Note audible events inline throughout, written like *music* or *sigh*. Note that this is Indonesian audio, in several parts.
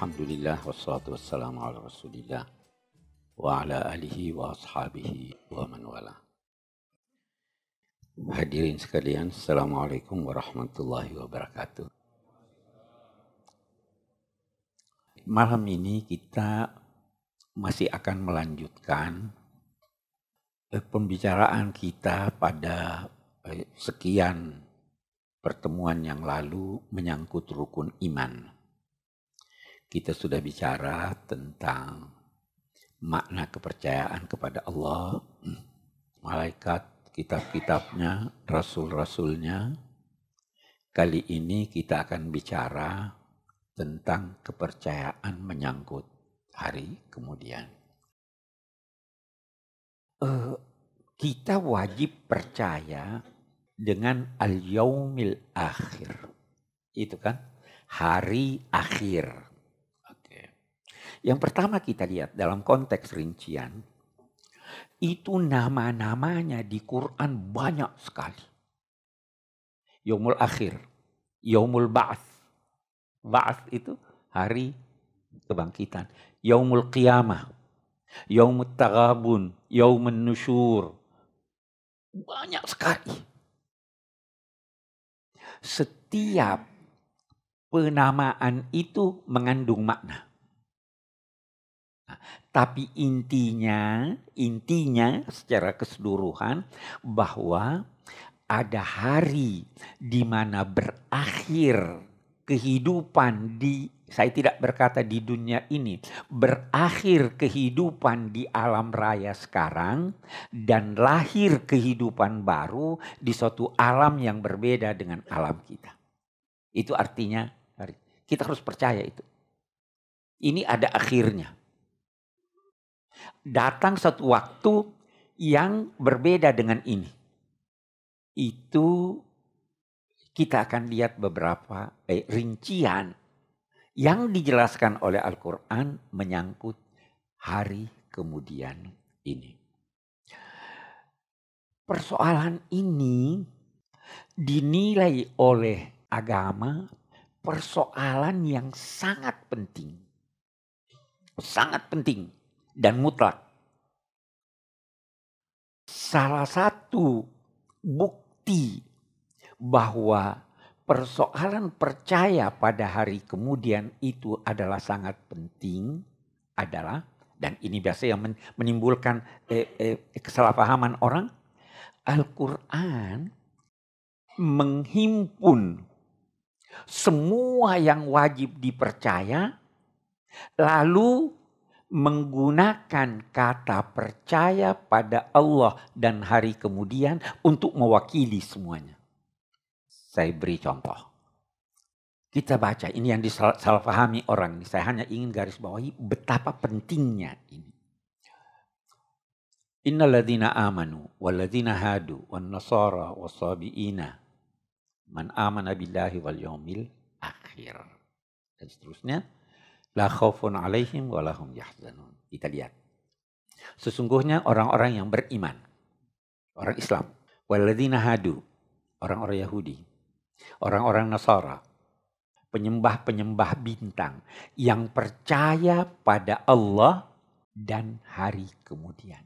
Alhamdulillah wassalatu wassalamu ala rasulillah wa ala alihi wa ashabihi wa man wala. Hadirin sekalian, Assalamualaikum warahmatullahi wabarakatuh. Malam ini kita masih akan melanjutkan eh, pembicaraan kita pada eh, sekian pertemuan yang lalu menyangkut rukun iman. Kita sudah bicara tentang makna kepercayaan kepada Allah, malaikat, kitab-kitabnya, rasul-rasulnya. Kali ini kita akan bicara tentang kepercayaan menyangkut hari kemudian. Uh, kita wajib percaya dengan al-yaumil akhir. Itu kan hari akhir. Yang pertama kita lihat dalam konteks rincian itu nama-namanya di Quran banyak sekali. Yaumul akhir, yaumul ba'ats. Ba'ats itu hari kebangkitan. Yaumul qiyamah, yaumul taghabun, yaumun nusyur. Banyak sekali setiap penamaan itu mengandung makna. Tapi intinya, intinya secara keseluruhan bahwa ada hari di mana berakhir kehidupan di saya tidak berkata di dunia ini berakhir kehidupan di alam raya sekarang dan lahir kehidupan baru di suatu alam yang berbeda dengan alam kita. Itu artinya kita harus percaya itu. Ini ada akhirnya. Datang satu waktu yang berbeda dengan ini. Itu kita akan lihat beberapa eh, rincian yang dijelaskan oleh Al-Quran menyangkut hari kemudian ini. Persoalan ini dinilai oleh agama persoalan yang sangat penting. Sangat penting dan mutlak. Salah satu bukti bahwa persoalan percaya pada hari kemudian itu adalah sangat penting adalah dan ini biasa yang menimbulkan eh, eh, kesalahpahaman orang Al-Qur'an menghimpun semua yang wajib dipercaya lalu menggunakan kata percaya pada Allah dan hari kemudian untuk mewakili semuanya. Saya beri contoh. Kita baca ini yang disalahpahami orang. Saya hanya ingin garis bawahi betapa pentingnya ini. Innalladzina amanu walladzina hadu wan nasara wasabiina man amana billahi wal yaumil akhir. Dan seterusnya la khaufun alaihim wa lahum yahzanun. Kita lihat. Sesungguhnya orang-orang yang beriman, orang Islam, walladzina hadu, orang-orang Yahudi, orang-orang Nasara, penyembah-penyembah bintang yang percaya pada Allah dan hari kemudian.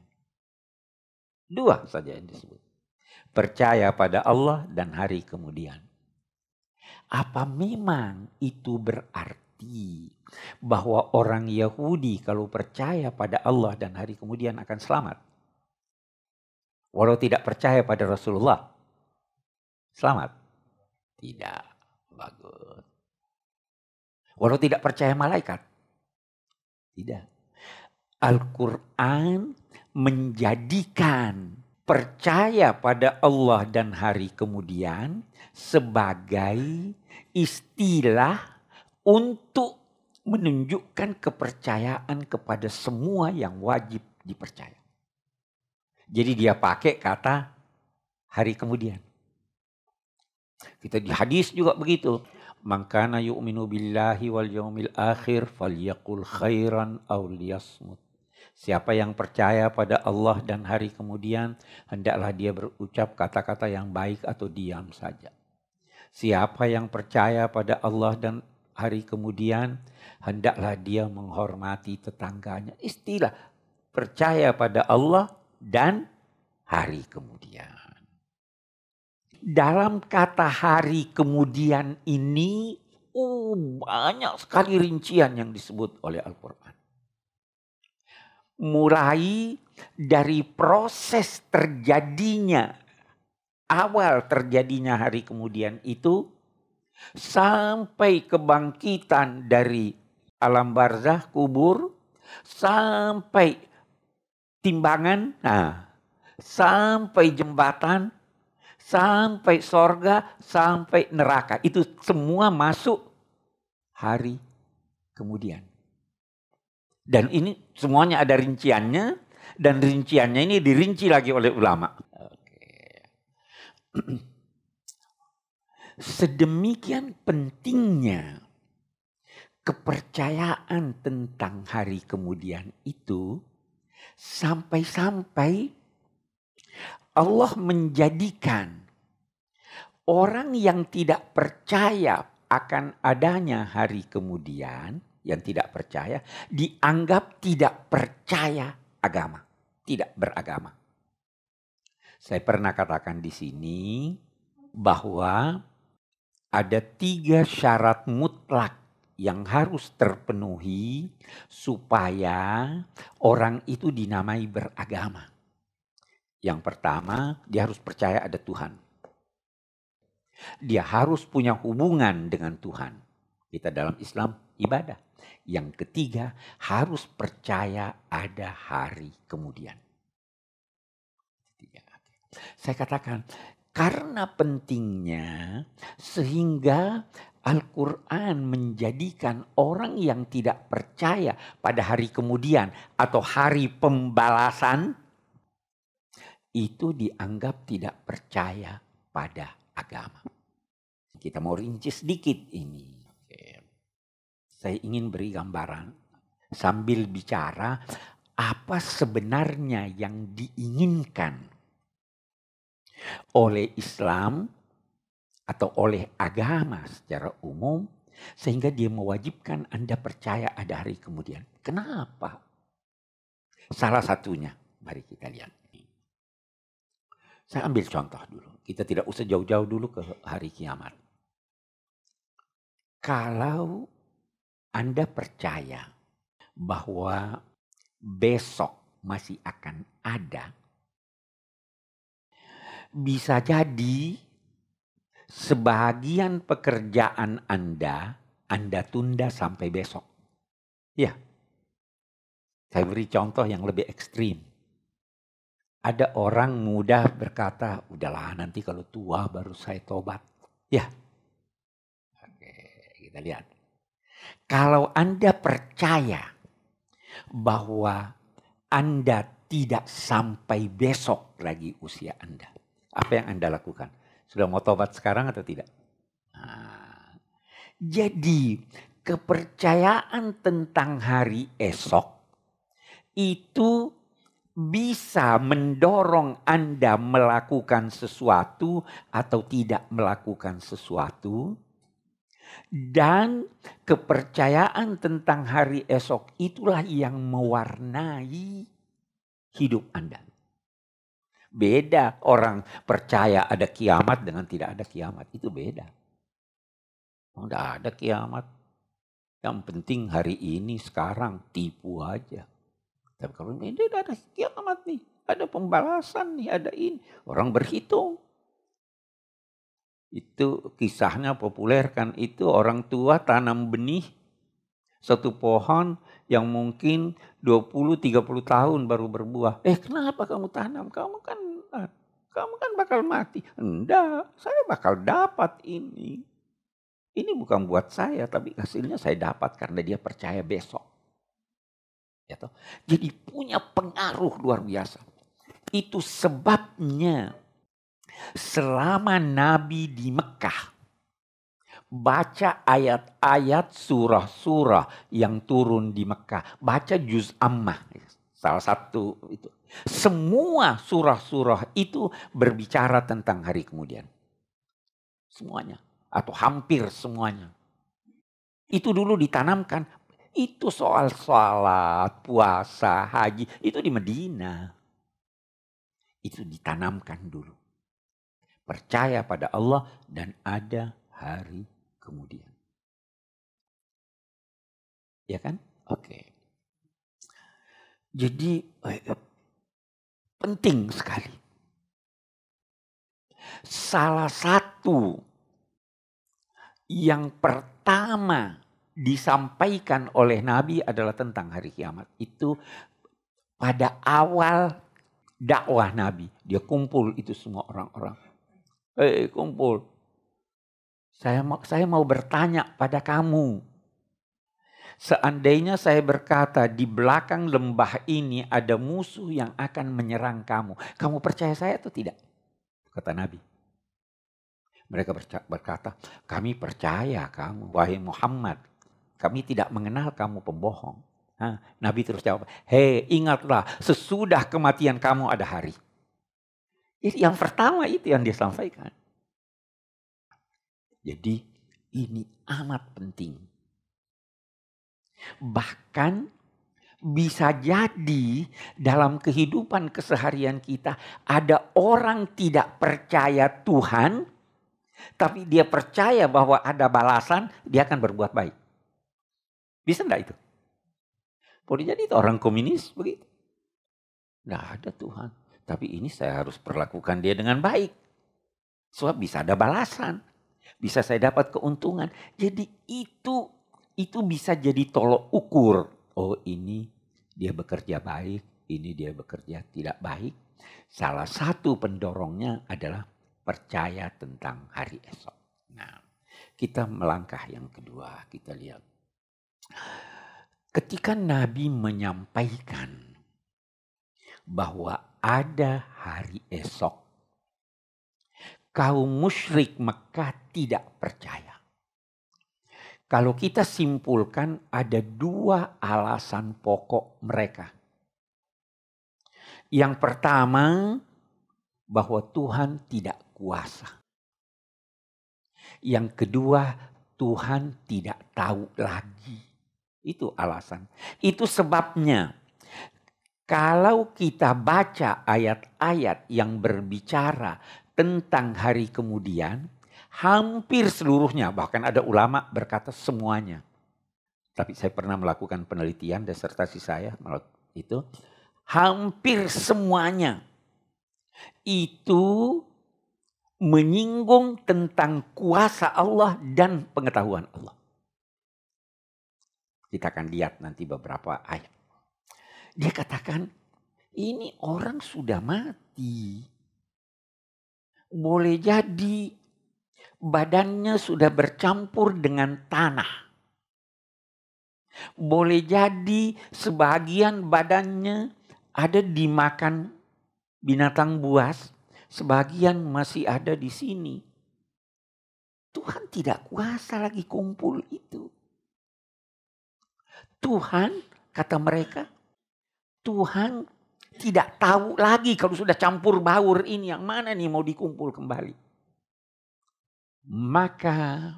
Dua saja yang disebut. Percaya pada Allah dan hari kemudian. Apa memang itu berarti bahwa orang Yahudi kalau percaya pada Allah dan hari kemudian akan selamat? Walau tidak percaya pada Rasulullah, selamat. Tidak bagus. Walau tidak percaya malaikat. Tidak. Al-Quran menjadikan percaya pada Allah dan hari kemudian sebagai istilah untuk menunjukkan kepercayaan kepada semua yang wajib dipercaya. Jadi dia pakai kata hari kemudian. Kita di hadis juga begitu. Mangkana yu'minu billahi wal yaumil akhir falyakul khairan aw liyasmut. Siapa yang percaya pada Allah dan hari kemudian, hendaklah dia berucap kata-kata yang baik atau diam saja. Siapa yang percaya pada Allah dan hari kemudian hendaklah dia menghormati tetangganya. Istilah percaya pada Allah dan hari kemudian. Dalam kata hari kemudian ini oh, banyak sekali rincian yang disebut oleh Al-Quran. Mulai dari proses terjadinya, awal terjadinya hari kemudian itu, sampai kebangkitan dari alam barzah kubur, sampai timbangan, nah, sampai jembatan, sampai sorga, sampai neraka. Itu semua masuk hari kemudian. Dan ini semuanya ada rinciannya dan rinciannya ini dirinci lagi oleh ulama. *clears throat* Sedemikian pentingnya kepercayaan tentang hari kemudian itu sampai-sampai Allah menjadikan orang yang tidak percaya akan adanya hari kemudian yang tidak percaya dianggap tidak percaya agama, tidak beragama. Saya pernah katakan di sini bahwa ada tiga syarat mutlak yang harus terpenuhi supaya orang itu dinamai beragama. Yang pertama, dia harus percaya ada Tuhan. Dia harus punya hubungan dengan Tuhan. Kita dalam Islam ibadah. Yang ketiga, harus percaya ada hari kemudian. Saya katakan, karena pentingnya sehingga Al-Quran menjadikan orang yang tidak percaya pada hari kemudian atau hari pembalasan itu dianggap tidak percaya pada agama. Kita mau rinci sedikit ini saya ingin beri gambaran sambil bicara apa sebenarnya yang diinginkan oleh Islam atau oleh agama secara umum sehingga dia mewajibkan Anda percaya ada hari kemudian. Kenapa? Salah satunya, mari kita lihat. Saya ambil contoh dulu. Kita tidak usah jauh-jauh dulu ke hari kiamat. Kalau anda percaya bahwa besok masih akan ada, bisa jadi sebagian pekerjaan Anda, Anda tunda sampai besok. Ya, saya beri contoh yang lebih ekstrim. Ada orang muda berkata, udahlah nanti kalau tua baru saya tobat. Ya, oke kita lihat. Kalau Anda percaya bahwa Anda tidak sampai besok lagi usia Anda. Apa yang Anda lakukan? Sudah mau tobat sekarang atau tidak? Nah, jadi kepercayaan tentang hari esok itu bisa mendorong Anda melakukan sesuatu atau tidak melakukan sesuatu dan kepercayaan tentang hari esok itulah yang mewarnai hidup Anda. Beda orang percaya ada kiamat dengan tidak ada kiamat. Itu beda. Tidak ada kiamat. Yang penting hari ini sekarang tipu aja. Tapi kalau ini ada kiamat nih. Ada pembalasan nih, ada ini. Orang berhitung. Itu kisahnya populer kan itu orang tua tanam benih satu pohon yang mungkin 20-30 tahun baru berbuah. Eh kenapa kamu tanam? Kamu kan kamu kan bakal mati. Enggak, saya bakal dapat ini. Ini bukan buat saya, tapi hasilnya saya dapat karena dia percaya besok. Ya? Jadi punya pengaruh luar biasa. Itu sebabnya Selama Nabi di Mekah, baca ayat-ayat surah-surah yang turun di Mekah. Baca juz ammah, salah satu itu. Semua surah-surah itu berbicara tentang hari kemudian. Semuanya. Atau hampir semuanya. Itu dulu ditanamkan. Itu soal sholat, puasa, haji. Itu di Medina. Itu ditanamkan dulu. Percaya pada Allah dan ada hari kemudian. Ya kan? Oke. Jadi eh, penting sekali. Salah satu yang pertama disampaikan oleh Nabi adalah tentang hari kiamat. Itu pada awal dakwah Nabi. Dia kumpul itu semua orang-orang. Eh kumpul. Saya mau, saya mau bertanya pada kamu. Seandainya saya berkata di belakang lembah ini ada musuh yang akan menyerang kamu. Kamu percaya saya atau tidak? Kata Nabi. Mereka berkata, kami percaya kamu, wahai Muhammad. Kami tidak mengenal kamu pembohong. Nah, Nabi terus jawab, hei ingatlah sesudah kematian kamu ada hari. Jadi yang pertama itu yang dia sampaikan. Jadi ini amat penting. Bahkan bisa jadi dalam kehidupan keseharian kita ada orang tidak percaya Tuhan tapi dia percaya bahwa ada balasan, dia akan berbuat baik. Bisa enggak itu? Boleh jadi itu orang komunis begitu. Enggak ada Tuhan. Tapi ini saya harus perlakukan dia dengan baik. Sebab bisa ada balasan. Bisa saya dapat keuntungan. Jadi itu itu bisa jadi tolok ukur. Oh ini dia bekerja baik, ini dia bekerja tidak baik. Salah satu pendorongnya adalah percaya tentang hari esok. Nah, kita melangkah yang kedua, kita lihat. Ketika Nabi menyampaikan bahwa ada hari esok, kaum musyrik Mekah tidak percaya. Kalau kita simpulkan ada dua alasan pokok mereka. Yang pertama, bahwa Tuhan tidak kuasa. Yang kedua, Tuhan tidak tahu lagi. Itu alasan. Itu sebabnya kalau kita baca ayat-ayat yang berbicara tentang hari kemudian, hampir seluruhnya, bahkan ada ulama berkata semuanya. Tapi saya pernah melakukan penelitian desertasi saya itu hampir semuanya itu menyinggung tentang kuasa Allah dan pengetahuan Allah. Kita akan lihat nanti beberapa ayat. Dia katakan, ini orang sudah mati. Boleh jadi badannya sudah bercampur dengan tanah. Boleh jadi sebagian badannya ada dimakan binatang buas Sebagian masih ada di sini. Tuhan tidak kuasa lagi kumpul itu. Tuhan, kata mereka, Tuhan tidak tahu lagi kalau sudah campur baur ini yang mana nih mau dikumpul kembali. Maka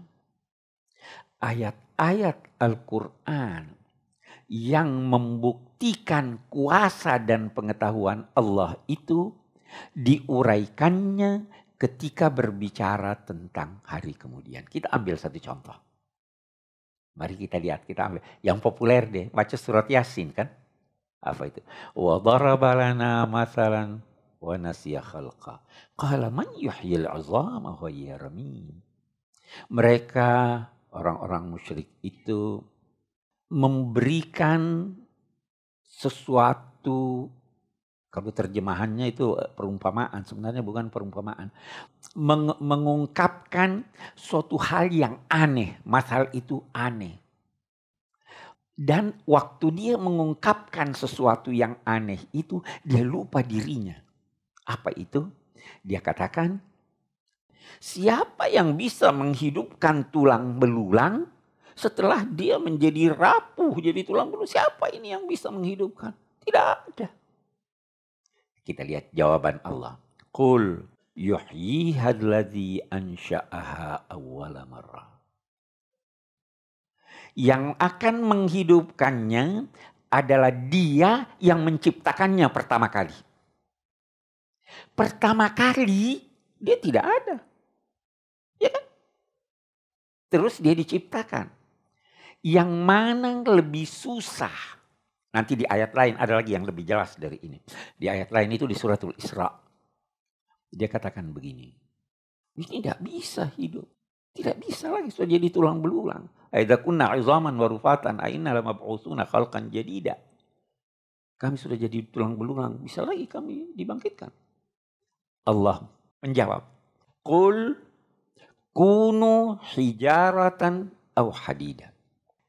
ayat-ayat Al-Quran yang membuktikan kuasa dan pengetahuan Allah itu diuraikannya ketika berbicara tentang hari kemudian. Kita ambil satu contoh. Mari kita lihat, kita ambil. Yang populer deh, baca surat Yasin kan? Apa itu? Wa daraba lana masalan wa nasiya khalqa. Qala man yuhyil azama wa. Mereka orang-orang musyrik itu memberikan sesuatu kalau terjemahannya itu eh, perumpamaan, sebenarnya bukan perumpamaan. Meng mengungkapkan suatu hal yang aneh, masalah itu aneh. Dan waktu dia mengungkapkan sesuatu yang aneh itu, dia lupa dirinya. Apa itu? Dia katakan, siapa yang bisa menghidupkan tulang belulang setelah dia menjadi rapuh, jadi tulang belulang? Siapa ini yang bisa menghidupkan? Tidak ada. Kita lihat jawaban Allah. Qul yuhyiha alladhi ansha'aha awwala marrah. Yang akan menghidupkannya adalah dia yang menciptakannya pertama kali. Pertama kali dia tidak ada. Ya kan? Terus dia diciptakan. Yang mana lebih susah? Nanti di ayat lain ada lagi yang lebih jelas dari ini. Di ayat lain itu di suratul Isra. Dia katakan begini. Ini tidak bisa hidup. Tidak bisa lagi sudah jadi tulang belulang. Aida kunna izaman warufatan aina ba'usuna khalqan jadida. Kami sudah jadi tulang belulang, bisa lagi kami dibangkitkan. Allah menjawab, Qul kunu hijaratan au hadida.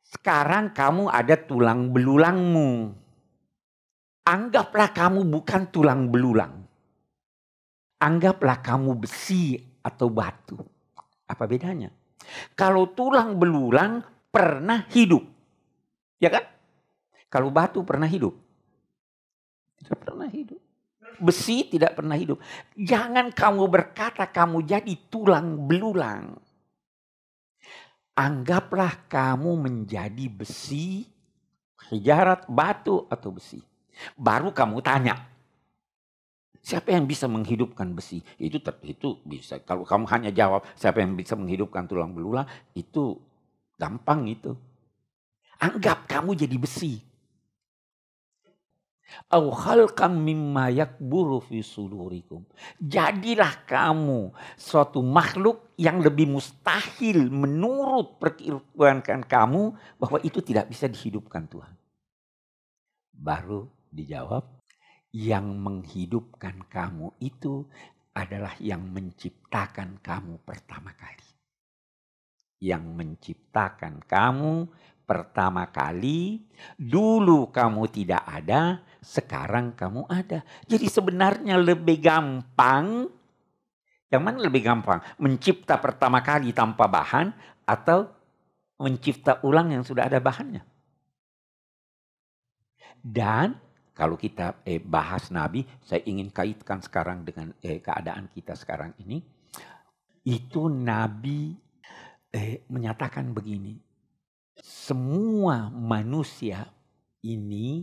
Sekarang kamu ada tulang belulangmu. Anggaplah kamu bukan tulang belulang. Anggaplah kamu besi atau batu. Apa bedanya? Kalau tulang belulang pernah hidup. Ya kan? Kalau batu pernah hidup. Tidak pernah hidup. Besi tidak pernah hidup. Jangan kamu berkata kamu jadi tulang belulang. Anggaplah kamu menjadi besi, hijarat, batu atau besi. Baru kamu tanya, Siapa yang bisa menghidupkan besi? Itu itu bisa. Kalau kamu hanya jawab siapa yang bisa menghidupkan tulang belulang, itu gampang itu. Anggap kamu jadi besi. Au khalqam mimma yakburu fi. Jadilah kamu suatu makhluk yang lebih mustahil menurut perkiraan kamu bahwa itu tidak bisa dihidupkan Tuhan. Baru dijawab, yang menghidupkan kamu itu adalah yang menciptakan kamu pertama kali. Yang menciptakan kamu pertama kali, dulu kamu tidak ada, sekarang kamu ada. Jadi sebenarnya lebih gampang, yang mana lebih gampang? Mencipta pertama kali tanpa bahan atau mencipta ulang yang sudah ada bahannya. Dan kalau kita eh, bahas Nabi, saya ingin kaitkan sekarang dengan eh, keadaan kita sekarang ini. Itu Nabi eh, menyatakan begini. Semua manusia ini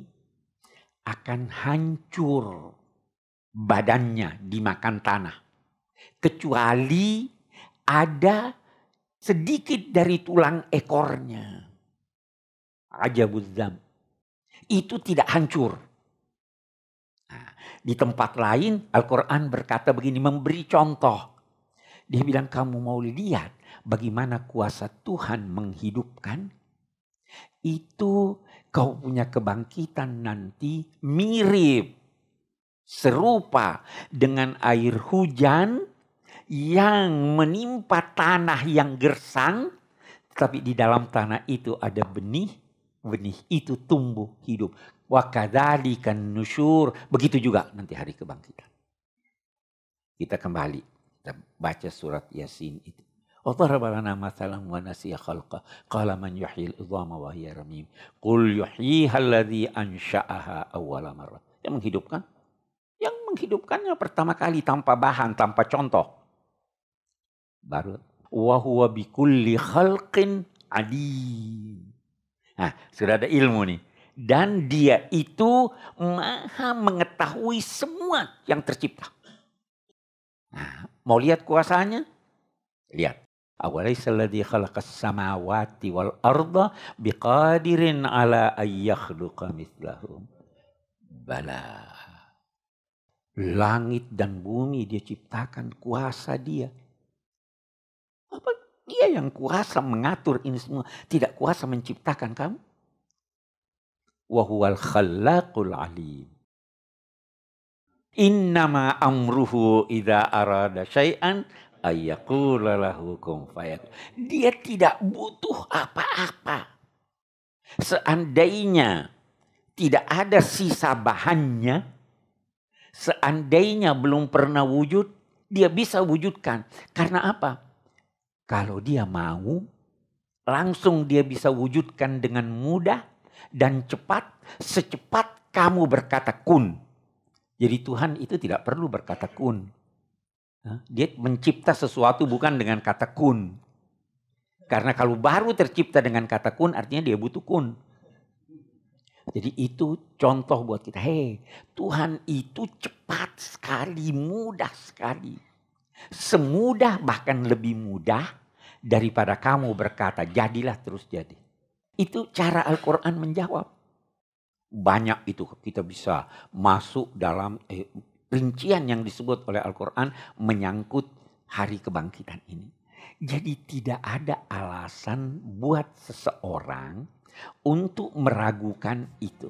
akan hancur badannya dimakan tanah. Kecuali ada sedikit dari tulang ekornya. Ajabuzam. Itu tidak hancur di tempat lain Al-Quran berkata begini, memberi contoh. Dia bilang kamu mau lihat bagaimana kuasa Tuhan menghidupkan. Itu kau punya kebangkitan nanti mirip. Serupa dengan air hujan yang menimpa tanah yang gersang. Tapi di dalam tanah itu ada benih. Benih itu tumbuh hidup. Wa kadzalikan nusyur. Begitu juga nanti hari kebangkitan. Kita kembali. Kita baca surat Yasin itu. وضرب لنا مثلا ونسي خلقه قال من يحيي العظام وهي رميم قل يحييها الذي أنشأها أول مرة yang menghidupkan yang menghidupkannya pertama kali tanpa bahan tanpa contoh baru wa huwa bikulli khalqin alim nah sudah ada ilmu nih dan dia itu maha mengetahui semua yang tercipta. Nah, mau lihat kuasanya? Lihat. Awalaysa alladhi khalaqas samawati wal arda biqadirin ala ayyakhluqa mithlahum. Bala. Langit dan bumi dia ciptakan kuasa dia. Apa dia yang kuasa mengatur ini semua, tidak kuasa menciptakan kamu? Wa khallaqul alim. Innama amruhu idza arada syai'an ayyaqula lahu Dia tidak butuh apa-apa. Seandainya tidak ada sisa bahannya, seandainya belum pernah wujud, dia bisa wujudkan. Karena apa? Kalau dia mau, langsung dia bisa wujudkan dengan mudah dan cepat secepat kamu berkata kun. Jadi Tuhan itu tidak perlu berkata kun. Dia mencipta sesuatu bukan dengan kata kun. Karena kalau baru tercipta dengan kata kun artinya dia butuh kun. Jadi itu contoh buat kita. Hei, Tuhan itu cepat sekali, mudah sekali. Semudah bahkan lebih mudah daripada kamu berkata jadilah terus jadi. Itu cara Al-Quran menjawab. Banyak itu kita bisa masuk dalam eh, rincian yang disebut oleh Al-Quran menyangkut hari kebangkitan ini. Jadi tidak ada alasan buat seseorang untuk meragukan itu.